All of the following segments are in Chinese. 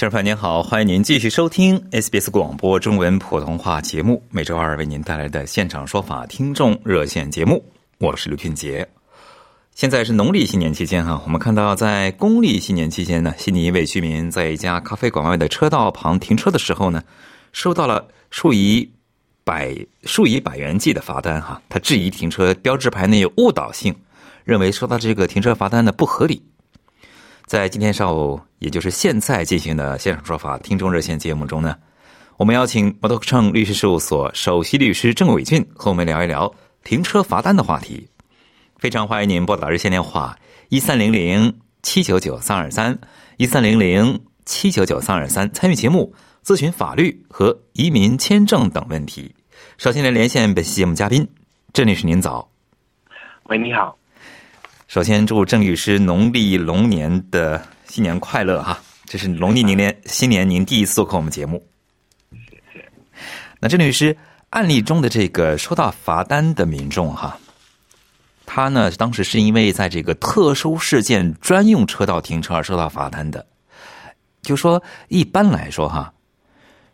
听众朋友您好，欢迎您继续收听 SBS 广播中文普通话节目，每周二为您带来的现场说法听众热线节目，我是刘俊杰。现在是农历新年期间哈，我们看到在公历新年期间呢，悉尼一位居民在一家咖啡馆外的车道旁停车的时候呢，收到了数以百数以百元计的罚单哈，他质疑停车标志牌内有误导性，认为收到这个停车罚单呢不合理。在今天上午，也就是现在进行的现场说法听众热线节目中呢，我们邀请摩托车律师事务所首席律师郑伟俊和我们聊一聊停车罚单的话题。非常欢迎您拨打热线电话一三零零七九九三二三一三零零七九九三二三参与节目咨询法律和移民签证等问题。首先来连线本期节目嘉宾郑律师，您早。喂，你好。首先祝郑律师农历龙年的新年快乐哈！这是农历年年新年您第一次做客我们节目。那郑律师案例中的这个收到罚单的民众哈，他呢当时是因为在这个特殊事件专用车道停车而收到罚单的。就说一般来说哈，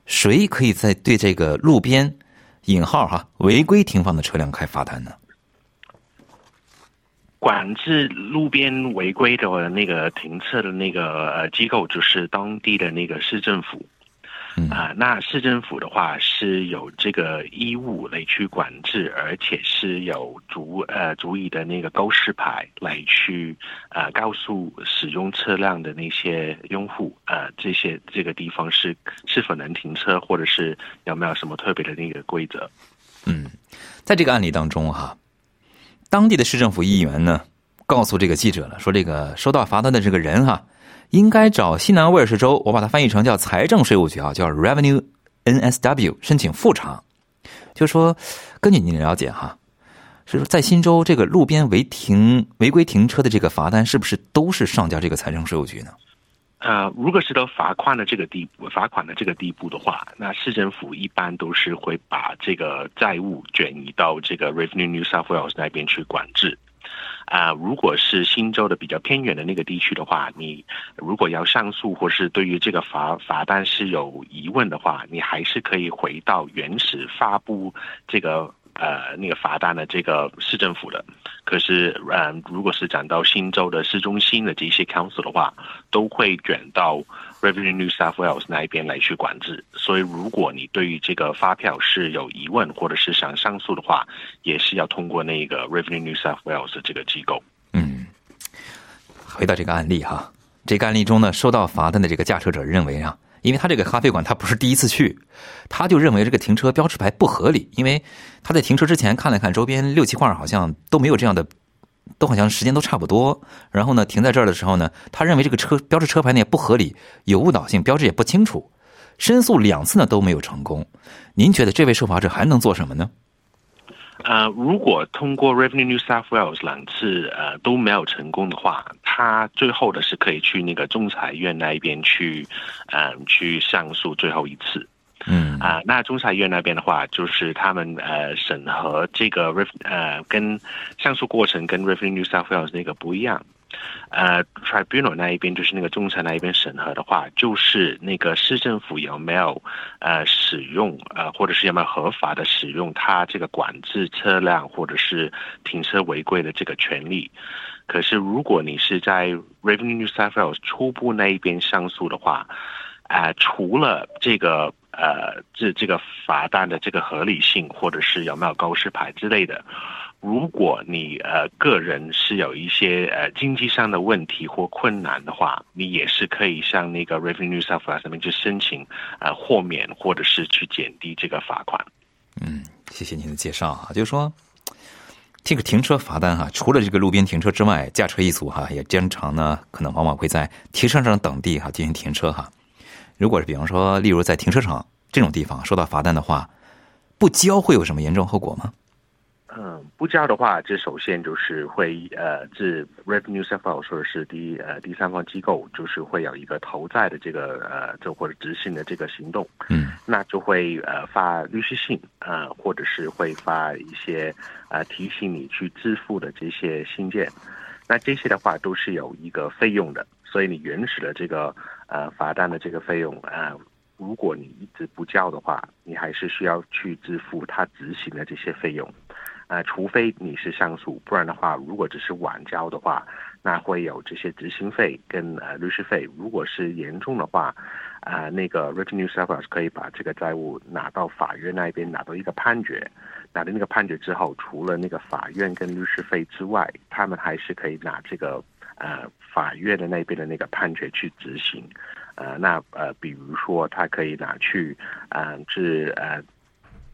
谁可以在对这个路边引号哈违规停放的车辆开罚单呢？管制路边违规的那个停车的那个呃机构，就是当地的那个市政府。啊，那市政府的话是有这个义务来去管制，而且是有足呃足以的那个告示牌来去呃告诉使用车辆的那些用户，呃这些这个地方是是否能停车，或者是有没有什么特别的那个规则。嗯，在这个案例当中哈。当地的市政府议员呢，告诉这个记者了，说这个收到罚单的这个人哈，应该找西南威尔士州，我把它翻译成叫财政税务局啊，叫 Revenue NSW 申请复查。就说根据您的了解哈，是说在新州这个路边违停违规停车的这个罚单，是不是都是上交这个财政税务局呢？呃，如果是到罚款的这个地步，罚款的这个地步的话，那市政府一般都是会把这个债务转移到这个 Revenue New South Wales 那边去管制。啊，如果是新州的比较偏远的那个地区的话，你如果要上诉或是对于这个罚罚单是有疑问的话，你还是可以回到原始发布这个。呃，那个罚单的这个市政府的，可是，嗯，如果是讲到新州的市中心的这些 council 的话，都会卷到 Revenue New South Wales 那一边来去管制。所以，如果你对于这个发票是有疑问，或者是想上诉的话，也是要通过那个 Revenue New South Wales 这个机构。嗯，回到这个案例哈，这个案例中呢，收到罚单的这个驾车者认为啊。因为他这个咖啡馆他不是第一次去，他就认为这个停车标志牌不合理。因为他在停车之前看了看周边六七块好像都没有这样的，都好像时间都差不多。然后呢，停在这儿的时候呢，他认为这个车标志车牌呢也不合理，有误导性，标志也不清楚。申诉两次呢都没有成功。您觉得这位受罚者还能做什么呢？呃，如果通过 Revenue New South Wales 两次呃都没有成功的话，他最后的是可以去那个仲裁院那一边去，嗯，去上诉最后一次。嗯啊，那仲裁院那边的话，就是他们呃审核这个 Rev 呃跟上诉过程跟 Revenue New South Wales 那个不一样。呃，tribunal 那一边就是那个仲裁那一边审核的话，就是那个市政府有没有呃使用呃或者是有没有合法的使用他这个管制车辆或者是停车违规的这个权利。可是如果你是在 Revenue New South Wales 初步那一边上诉的话，啊，除了这个呃这这个罚单的这个合理性或者是有没有告示牌之类的。如果你呃个人是有一些呃经济上的问题或困难的话，你也是可以向那个 Revenue South Wales 上面去申请呃豁免或者是去减低这个罚款。嗯，谢谢您的介绍啊，就是说这个停车罚单哈，除了这个路边停车之外，驾车一族哈也经常呢可能往往会在停车场等地哈进行停车哈。如果是比方说，例如在停车场这种地方收到罚单的话，不交会有什么严重后果吗？嗯，不交的话，这首先就是会呃，这 Revenue s e f e 或者是第呃第三方机构，就是会有一个投债的这个呃，就或者执行的这个行动。嗯，那就会呃发律师信呃，或者是会发一些呃提醒你去支付的这些信件。那这些的话都是有一个费用的，所以你原始的这个呃罚单的这个费用啊，如果你一直不交的话，你还是需要去支付他执行的这些费用。呃，除非你是上诉，不然的话，如果只是晚交的话，那会有这些执行费跟呃律师费。如果是严重的话，啊，那个 Revenue Service 可以把这个债务拿到法院那边，拿到一个判决。拿到那个判决之后，除了那个法院跟律师费之外，他们还是可以拿这个呃法院的那边的那个判决去执行。呃，那呃，比如说他可以拿去，嗯，是呃。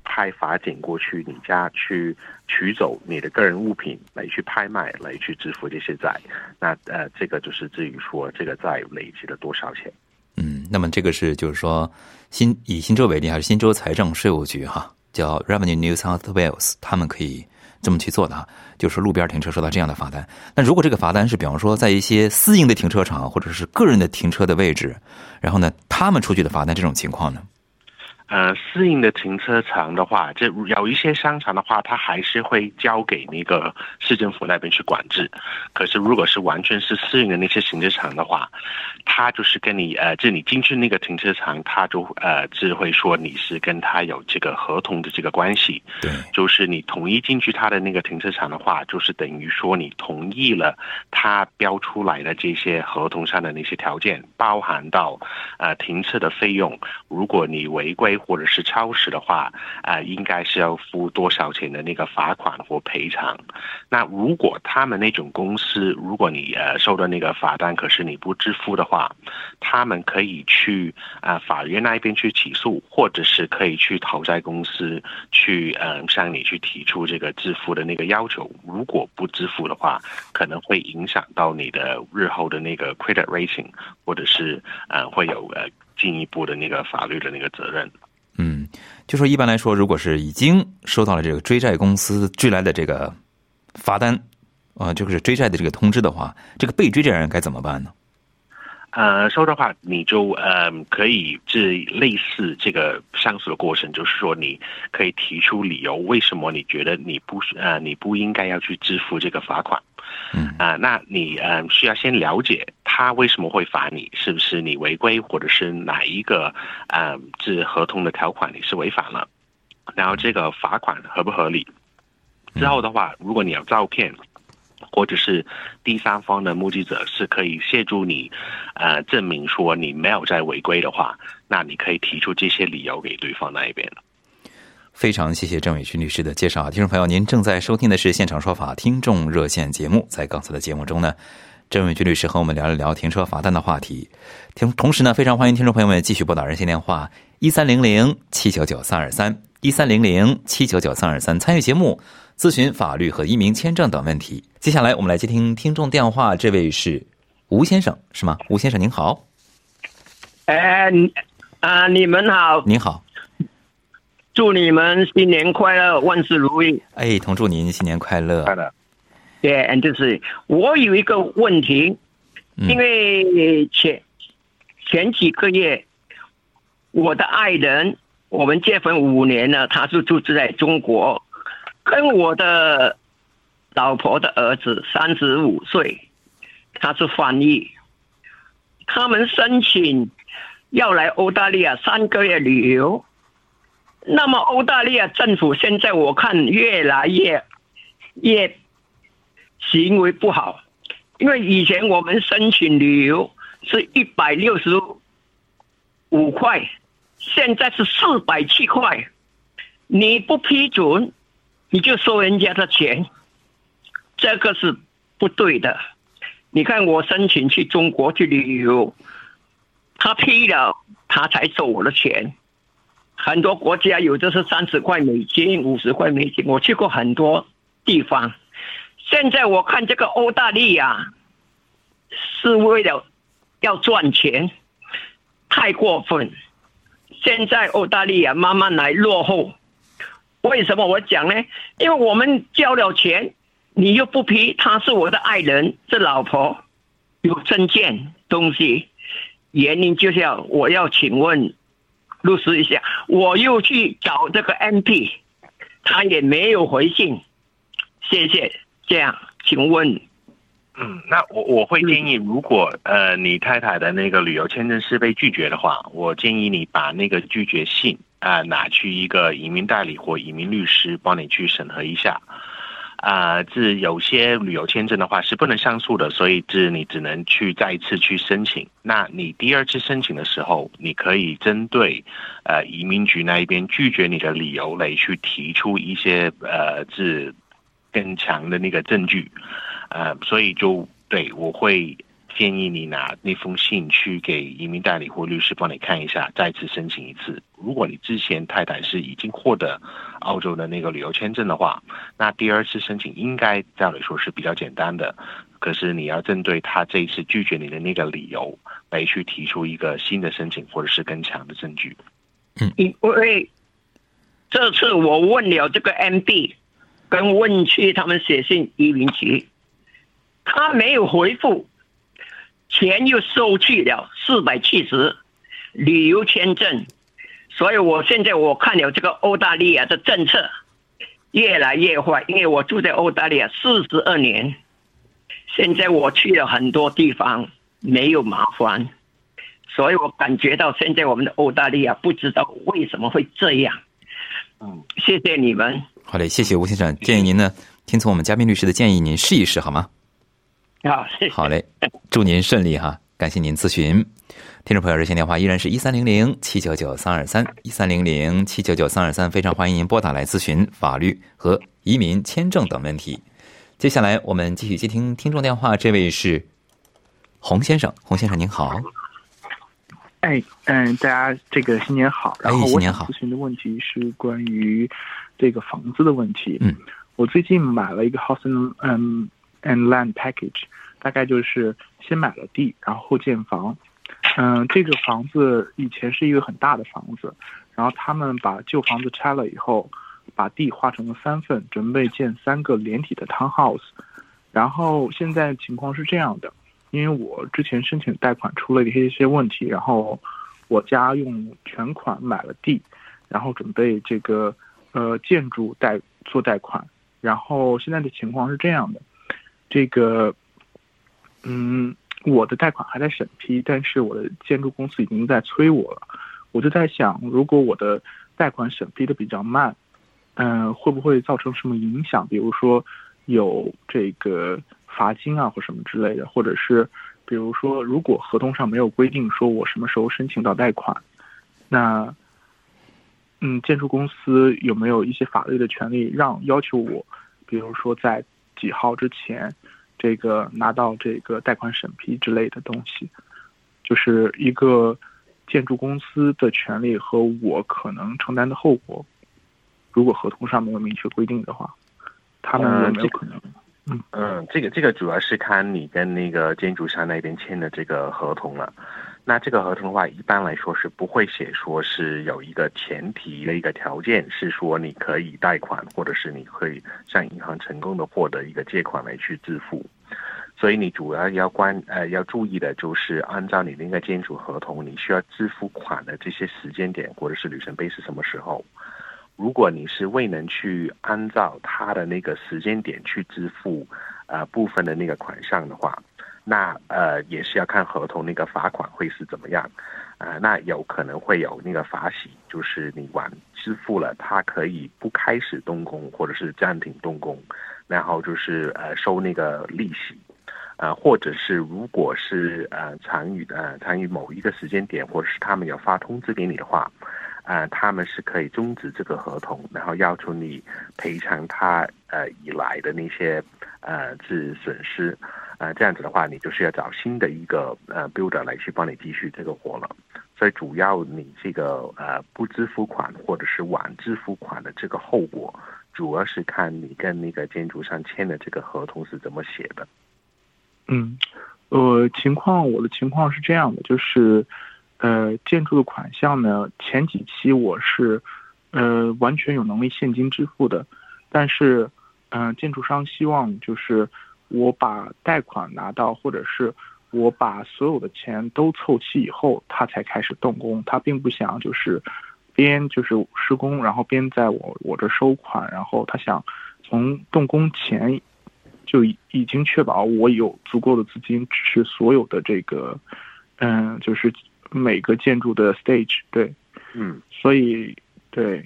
派法警过去你家去取走你的个人物品来去拍卖来去支付这些债，那呃这个就是至于说这个债累积了多少钱。嗯，那么这个是就是说新以新州为例，还是新州财政税务局哈，叫 Revenue New South Wales，他们可以这么去做的哈，就是路边停车收到这样的罚单。那如果这个罚单是比方说在一些私营的停车场或者是个人的停车的位置，然后呢他们出具的罚单这种情况呢？呃，私营的停车场的话，这有一些商场的话，它还是会交给那个市政府那边去管制。可是，如果是完全是私营的那些停车场的话，他就是跟你呃，就你进去那个停车场，他就呃，只会说你是跟他有这个合同的这个关系。对，就是你同意进去他的那个停车场的话，就是等于说你同意了他标出来的这些合同上的那些条件，包含到呃停车的费用。如果你违规。或者是超时的话，啊，应该是要付多少钱的那个罚款或赔偿？那如果他们那种公司，如果你呃收到那个罚单，可是你不支付的话，他们可以去啊法院那边去起诉，或者是可以去讨债公司去嗯向你去提出这个支付的那个要求。如果不支付的话，可能会影响到你的日后的那个 credit rating，或者是呃会有呃进一步的那个法律的那个责任。嗯，就说一般来说，如果是已经收到了这个追债公司追来的这个罚单，啊，就是追债的这个通知的话，这个被追债人该怎么办呢？呃，收的话，你就呃可以这类似这个上诉的过程，就是说你可以提出理由，为什么你觉得你不呃你不应该要去支付这个罚款？嗯啊，那你呃需要先了解他为什么会罚你，是不是你违规，或者是哪一个呃这合同的条款你是违反了？然后这个罚款合不合理？之后的话，如果你有照片。或者是第三方的目击者是可以协助你，呃，证明说你没有在违规的话，那你可以提出这些理由给对方那一边的非常谢谢郑伟群律师的介绍，听众朋友，您正在收听的是现场说法听众热线节目。在刚才的节目中呢，郑伟军律师和我们聊一聊停车罚单的话题。同同时呢，非常欢迎听众朋友们继续拨打热线电话一三零零七九九三二三一三零零七九九三二三参与节目。咨询法律和移民签证等问题。接下来我们来接听听众电话，这位是吴先生，是吗？吴先生您好。哎，啊，你们好。您好。祝你们新年快乐，万事如意。哎，同祝您新年快乐。快乐。对，就是我有一个问题，因为前前几个月，我的爱人，我们结婚五年了，他是住在中国。跟我的老婆的儿子三十五岁，他是翻译，他们申请要来澳大利亚三个月旅游。那么澳大利亚政府现在我看越来越越行为不好，因为以前我们申请旅游是一百六十五块，现在是四百七块，你不批准。你就收人家的钱，这个是不对的。你看我申请去中国去旅游，他批了，他才收我的钱。很多国家有的是三十块美金、五十块美金，我去过很多地方。现在我看这个澳大利亚是为了要赚钱，太过分。现在澳大利亚慢慢来落后，为什么我讲呢？因为我们交了钱。你又不批，他是我的爱人，是老婆，有证件东西，原因就是要我要请问律师一下，我又去找这个 MP，他也没有回信，谢谢。这样，请问，嗯，那我我会建议，如果呃你太太的那个旅游签证是被拒绝的话，我建议你把那个拒绝信啊拿去一个移民代理或移民律师帮你去审核一下。啊，这有些旅游签证的话是不能上诉的，所以这你只能去再一次去申请。那你第二次申请的时候，你可以针对呃移民局那一边拒绝你的理由来去提出一些呃这更强的那个证据。呃，所以就对我会。建议你拿那封信去给移民代理或律师帮你看一下，再次申请一次。如果你之前太太是已经获得澳洲的那个旅游签证的话，那第二次申请应该照理说是比较简单的。可是你要针对他这一次拒绝你的那个理由来去提出一个新的申请或者是更强的证据。嗯，因为这次我问了这个 MB，跟问去他们写信移民局，他没有回复。钱又收去了四百七十，旅游签证，所以我现在我看了这个澳大利亚的政策越来越坏，因为我住在澳大利亚四十二年，现在我去了很多地方没有麻烦，所以我感觉到现在我们的澳大利亚不知道为什么会这样。嗯，谢谢你们。好嘞，谢谢吴先生，建议您呢听从我们嘉宾律师的建议，您试一试好吗？好，好嘞，祝您顺利哈！感谢您咨询。听众朋友，热线电话依然是一三零零七九九三二三一三零零七九九三二三，非常欢迎您拨打来咨询法律和移民签证等问题。接下来我们继续接听听众电话，这位是洪先生，洪先生您好。哎，嗯，大家这个新年好。然后新年好。咨询的问题是关于这个房子的问题。嗯，我最近买了一个 house，嗯。And land package，大概就是先买了地，然后后建房。嗯，这个房子以前是一个很大的房子，然后他们把旧房子拆了以后，把地划成了三份，准备建三个连体的 townhouse。然后现在情况是这样的，因为我之前申请贷款出了一些一些问题，然后我家用全款买了地，然后准备这个呃建筑贷做贷款。然后现在的情况是这样的。这个，嗯，我的贷款还在审批，但是我的建筑公司已经在催我了。我就在想，如果我的贷款审批的比较慢，嗯，会不会造成什么影响？比如说有这个罚金啊，或什么之类的，或者是比如说，如果合同上没有规定说我什么时候申请到贷款，那，嗯，建筑公司有没有一些法律的权利让要求我，比如说在几号之前？这个拿到这个贷款审批之类的东西，就是一个建筑公司的权利和我可能承担的后果。如果合同上没有明确规定的话，他们有没有可能？嗯嗯，这个这个主要是看你跟那个建筑商那边签的这个合同了。那这个合同的话，一般来说是不会写说是有一个前提的一个条件，是说你可以贷款，或者是你可以向银行成功的获得一个借款来去支付。所以你主要要关呃要注意的就是按照你那个建筑合同，你需要支付款的这些时间点或者是里程碑是什么时候？如果你是未能去按照他的那个时间点去支付呃部分的那个款项的话。那呃也是要看合同那个罚款会是怎么样，啊，那有可能会有那个罚息，就是你晚支付了，他可以不开始动工或者是暂停动工，然后就是呃收那个利息，啊，或者是如果是呃参与呃参与某一个时间点，或者是他们有发通知给你的话，呃，他们是可以终止这个合同，然后要求你赔偿他呃以来的那些呃是损失，呃，这样子的话，你就是要找新的一个呃 builder 来去帮你继续这个活了。所以主要你这个呃不支付款或者是晚支付款的这个后果，主要是看你跟那个建筑商签的这个合同是怎么写的。嗯，呃，情况我的情况是这样的，就是呃建筑的款项呢，前几期我是呃完全有能力现金支付的，但是嗯、呃建筑商希望就是我把贷款拿到，或者是我把所有的钱都凑齐以后，他才开始动工。他并不想就是边就是施工，然后边在我我这收款，然后他想从动工前就已已经确保我有足够的资金支持所有的这个，嗯，就是每个建筑的 stage。对，嗯。所以对，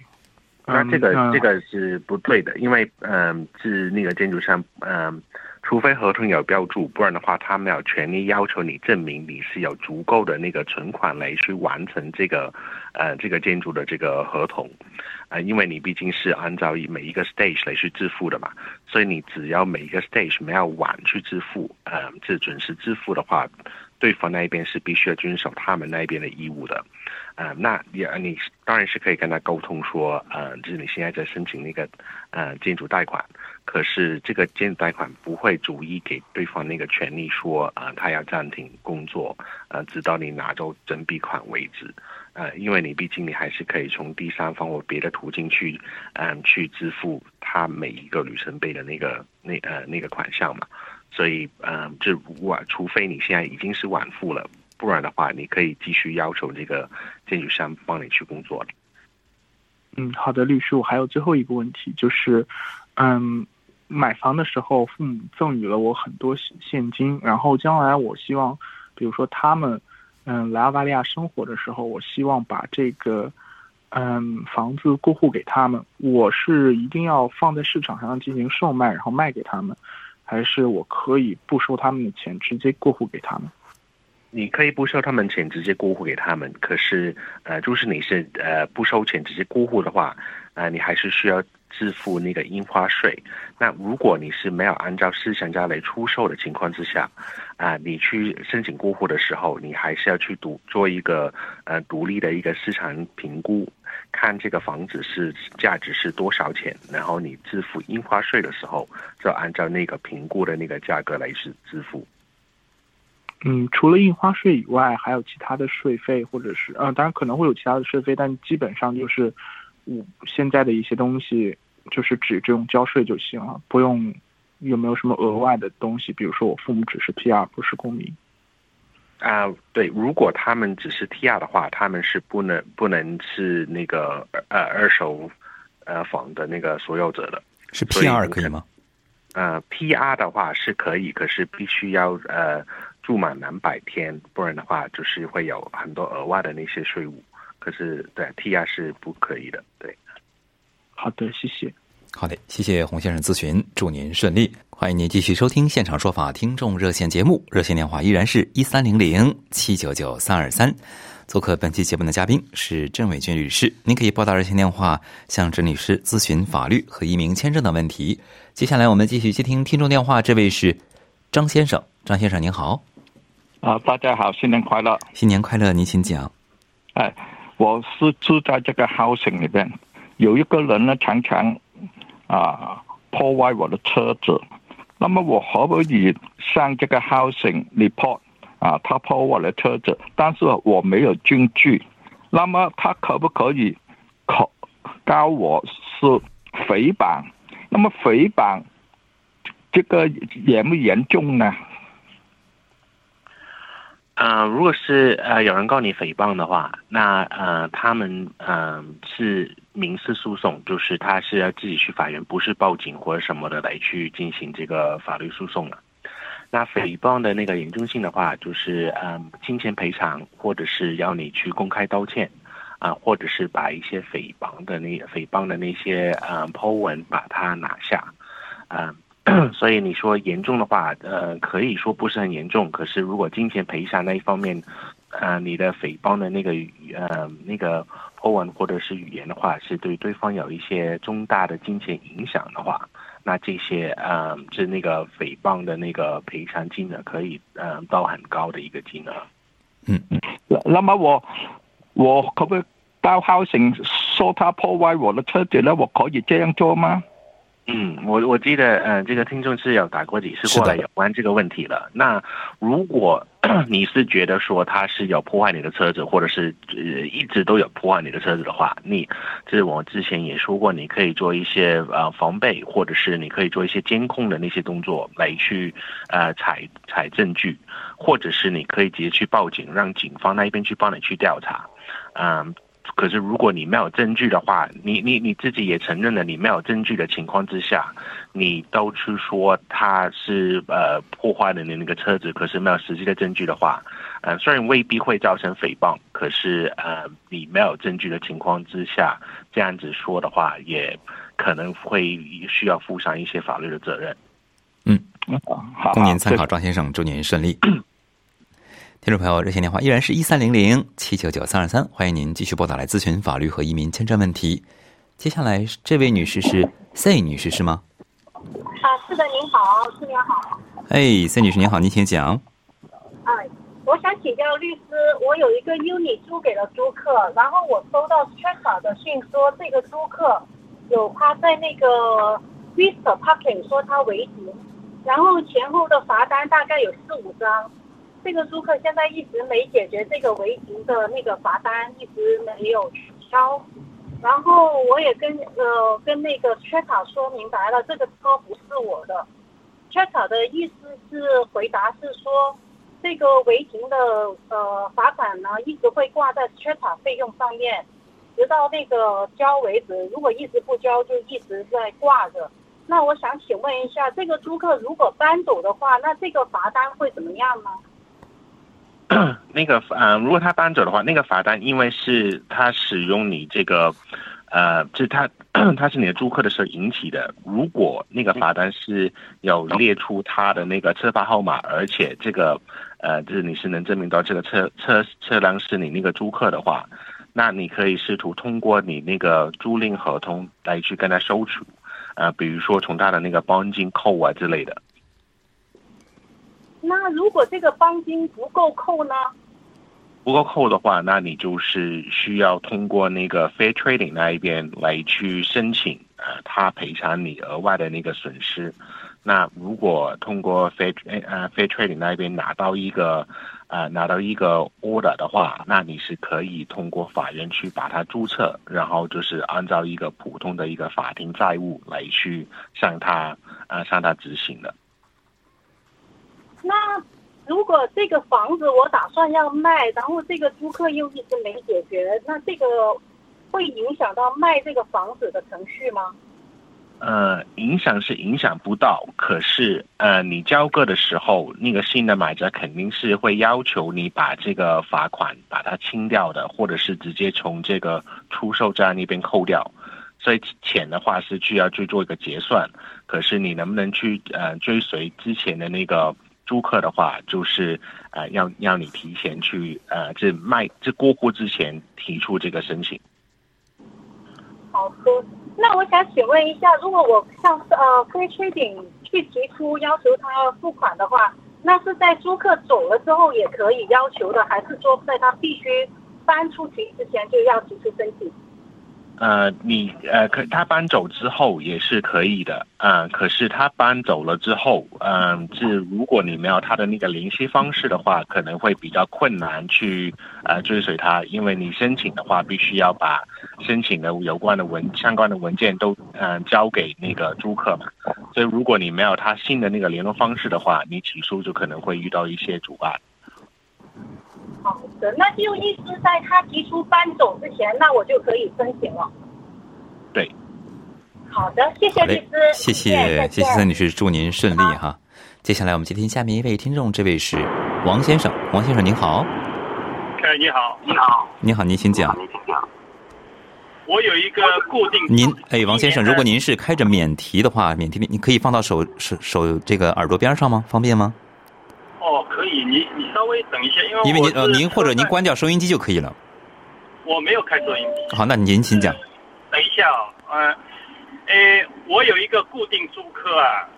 那这个、嗯这个是不对的，因为嗯、是那个建筑商嗯、除非合同有标注，不然的话，他们有权利要求你证明你是有足够的那个存款来去完成这个呃这个建筑的这个合同，呃，因为你毕竟是按照每一个 stage 来去支付的嘛，所以你只要每一个 stage 没有晚去支付，呃，是准时支付的话，对方那一边是必须要遵守他们那边的义务的。呃，那也你当然是可以跟他沟通说，呃，就是你现在在申请那个呃建筑贷款，可是这个建筑贷款不会逐一给对方那个权利说，呃，他要暂停工作，呃，直到你拿走整笔款为止。呃，因为你毕竟你还是可以从第三方或别的途径去，嗯、去支付他每一个里程碑的那个那呃那个款项嘛。所以，嗯、这晚除非你现在已经是晚付了，不然的话，你可以继续要求这个建筑商帮你去工作的。嗯，好的，律师，我还有最后一个问题，就是，嗯，买房的时候父母赠予了我很多现现金，然后将来我希望，比如说他们，嗯，来澳大利亚生活的时候，我希望把这个，嗯，房子过户给他们，我是一定要放在市场上进行售卖，然后卖给他们，还是我可以不收他们的钱，直接过户给他们？你可以不收他们钱，直接过户给他们。可是，呃，就是你是呃不收钱直接过户的话，呃，你还是需要支付那个印花税。那如果你是没有按照市场价来出售的情况之下，啊、你去申请过户的时候，你还是要去独做一个呃独立的一个市场评估，看这个房子是价值是多少钱，然后你支付印花税的时候，就按照那个评估的那个价格来是支付。嗯，除了印花税以外，还有其他的税费，或者是呃，当然可能会有其他的税费，但基本上就是我现在的一些东西，就是只这种交税就行了，不用有没有什么额外的东西，比如说我父母只是 PR 不是公民。啊、对，如果他们只是 TR 的话，他们是不能不能是那个呃二手呃房的那个所有者的。是 PR 可以吗？呃，PR 的话是可以，可是必须要呃住满两百天，不然的话就是会有很多额外的那些税务。可是对 TR 是不可以的，对。好的，谢谢。好的，谢谢洪先生咨询，祝您顺利。欢迎您继续收听现场说法听众热线节目，热线电话依然是一三零零七九九三二三。做客本期节目的嘉宾是郑伟军律师，您可以拨打热线电话向郑律师咨询法律和移民签证的问题。接下来我们继续接听听众电话，这位是张先生，张先生您好，啊，大家好，新年快乐！新年快乐，您请讲。哎，我是住在这个 housing 里边，有一个人呢常常啊破坏我的车子，那么我可不可以向这个 housing report 啊，他破坏我的车子，但是我没有证据，那么他可不可以考告我是诽谤？那么诽谤这个严不严重呢？呃，如果是呃有人告你诽谤的话，那呃他们呃是民事诉讼，就是他是要自己去法院，不是报警或者什么的来去进行这个法律诉讼了。那诽谤的那个严重性的话，就是嗯、呃金钱赔偿，或者是要你去公开道歉，啊、或者是把一些诽谤的那诽谤的那些呃 po 文把它拿下，啊、所以你说严重的话，呃，可以说不是很严重。可是如果金钱赔偿那一方面呃你的诽谤的那个呃那个破文或者是语言的话，是对对方有一些重大的金钱影响的话，那这些呃是那个诽谤的那个赔偿金额可以呃到很高的一个金额。嗯嗯，那么我我可不可以到法庭说他破坏我的车子呢？我可以这样做吗？嗯，我我记得，嗯、这个听众是有打过几次过来有关这个问题了。那如果 你是觉得说他是有破坏你的车子，或者是呃一直都有破坏你的车子的话，你这是我之前也说过，你可以做一些呃防备，或者是你可以做一些监控的那些动作来去呃采采证据，或者是你可以直接去报警，让警方那一边去帮你去调查。嗯，可是如果你没有证据的话，你你你自己也承认了，你没有证据的情况之下，你都去说他是呃破坏了你那个车子，可是没有实际的证据的话，呃，虽然未必会造成诽谤，可是呃你没有证据的情况之下，这样子说的话，也可能会需要负上一些法律的责任。嗯好，供您参考，好张先生，祝您顺利。听众朋友，热线电话依然是一三零零七九九三二三，欢迎您继续拨打来咨询法律和移民签证问题。接下来这位女士是 C 女士是吗？啊，是的，您好，新年好。哎，C 女士您好，您请讲。哎，我想请教律师，我有一个 unit 租给了租客，然后我收到 Strata 的信说这个租客有他在那个 Vista Parking 说他违停，然后前后的罚单大概有四五张。这个租客现在一直没解决这个违停的那个罚单，一直没有取消。然后我也跟呃跟那个 Strata 说明白了，这个车不是我的。Strata 的意思是回答是说，这个违停的呃罚款呢，一直会挂在 Strata 费用上面，直到那个交为止。如果一直不交，就一直在挂着。那我想请问一下，这个租客如果搬走的话，那这个罚单会怎么样呢？那个呃，如果他搬走的话，那个罚单因为是他使用你这个，呃，是他 他是你的租客的时候引起的。如果那个罚单是有列出他的那个车牌号码，而且这个呃，就是你是能证明到这个车车车辆是你那个租客的话，那你可以试图通过你那个租赁合同来去跟他收取，呃，比如说从他的那个帮金扣啊之类的。那如果这个帮金不够扣呢？不够扣的话，那你就是需要通过那个 Fair Trading 那一边来去申请，呃，他赔偿你额外的那个损失。那如果通过 Fair 呃 Fair Trading 那一边拿到一个呃拿到一个 order 的话，那你是可以通过法院去把它注册，然后就是按照一个普通的一个法庭债务来去向他呃向他执行的。那如果这个房子我打算要卖，然后这个租客又一直没解决，那这个会影响到卖这个房子的程序吗？呃，影响是影响不到，可是呃，你交割的时候，那个新的买家肯定是会要求你把这个罚款把它清掉的，或者是直接从这个出售价那边扣掉。所以钱的话是需要去做一个结算，可是你能不能去呃追随之前的那个租客的话，就是呃要要你提前去呃这卖这过户之前提出这个申请。好的，那我想请问一下，如果我向呃 Free Trading 去提出要求他付款的话，那是在租客走了之后也可以要求的，还是说在他必须搬出去之前就要提出申请？呃，你呃，可他搬走之后也是可以的，嗯、可是他搬走了之后，嗯、是如果你没有他的那个联系方式的话，可能会比较困难去呃追随他，因为你申请的话，必须要把申请的有关的文相关的文件都嗯、交给那个租客嘛，所以如果你没有他新的那个联络方式的话，你起诉就可能会遇到一些阻碍。好的，那就意思在他提出搬走之前，那我就可以申请了。对。好的，谢谢律师，，谢谢谢谢孙女士，祝您顺利哈。接下来我们接听下面一位听众，这位是王先生，王先生您好，哎，你好，你好，你好，您请讲。我有一个固定。您哎，王先生，如果您是开着免提的话，免提你可以放到手手手这个耳朵边上吗？方便吗？哦，哦，可以，你你稍微等一下，因为因为您呃您或者您，关掉收音机就可以了。我没有开收音机。好，那您请讲。等一下啊、呃，诶，我有一个固定租客啊，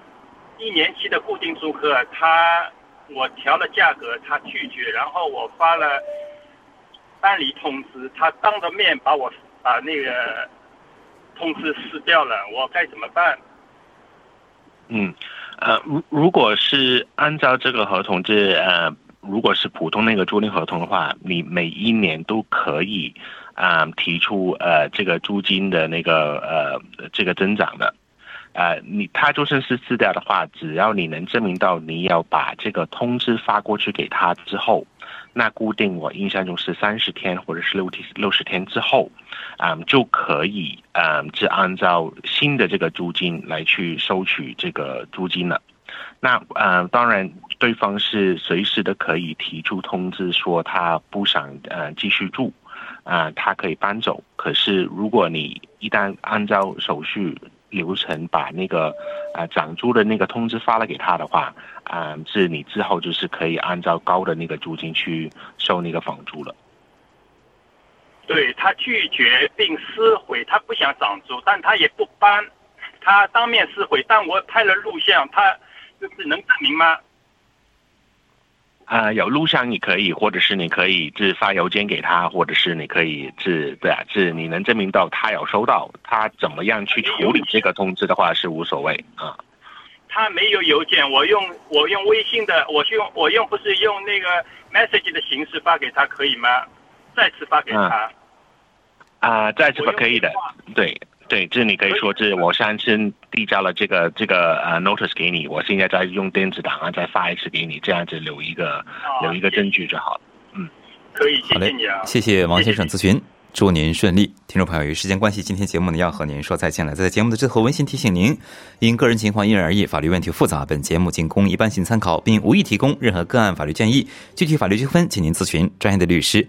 一年期的固定租客，他我调了价格，他拒绝，然后我发了办理通知，他当着面把我把那个通知撕掉了，我该怎么办？嗯，呃，如如果是按照这个合同，这呃，如果是普通那个租赁合同的话，你每一年都可以啊、提出呃这个租金的那个呃这个增长的。呃，你他就算是撕掉的话，只要你能证明到你要把这个通知发过去给他之后，那固定我印象中是三十天或者是六天六十天之后，啊、就可以啊，是按照新的这个租金来去收取这个租金了。那呃，当然，对方是随时的可以提出通知说他不想呃继续住，啊、他可以搬走。可是如果你一旦按照手续流程把那个啊、呃涨租的那个通知发了给他的话，啊、是你之后就是可以按照高的那个租金去收那个房租了。对他拒绝并撕毁，他不想涨租，但他也不搬，他当面撕毁，但我拍了录像，他就是能证明吗？啊、有录像你可以，或者是你可以是发邮件给他，或者是你可以是对啊，是你能证明到他有收到，他怎么样去处理这个通知的话是无所谓啊。他没有邮件，我用我用微信的，我是用我用不是用那个 message 的形式发给他，可以吗？再次发给他。啊、再次发可以的，对对，这你可以说这我上次递交了这个这个呃 notice 给你，我现在在用电子档案再发一次给你，这样子留一个留一个证据就好了。嗯可以，谢好嘞谢你啊，，谢谢王先生咨询，祝您顺利。听众朋友，由于时间关系，今天节目呢要和您说再见了。在节目的最后，温馨提醒您，因个人情况因人而异，法律问题复杂，本节目仅供一般性参考，并无意提供任何个案法律建议。具体法律纠纷，请您咨询专业的律师。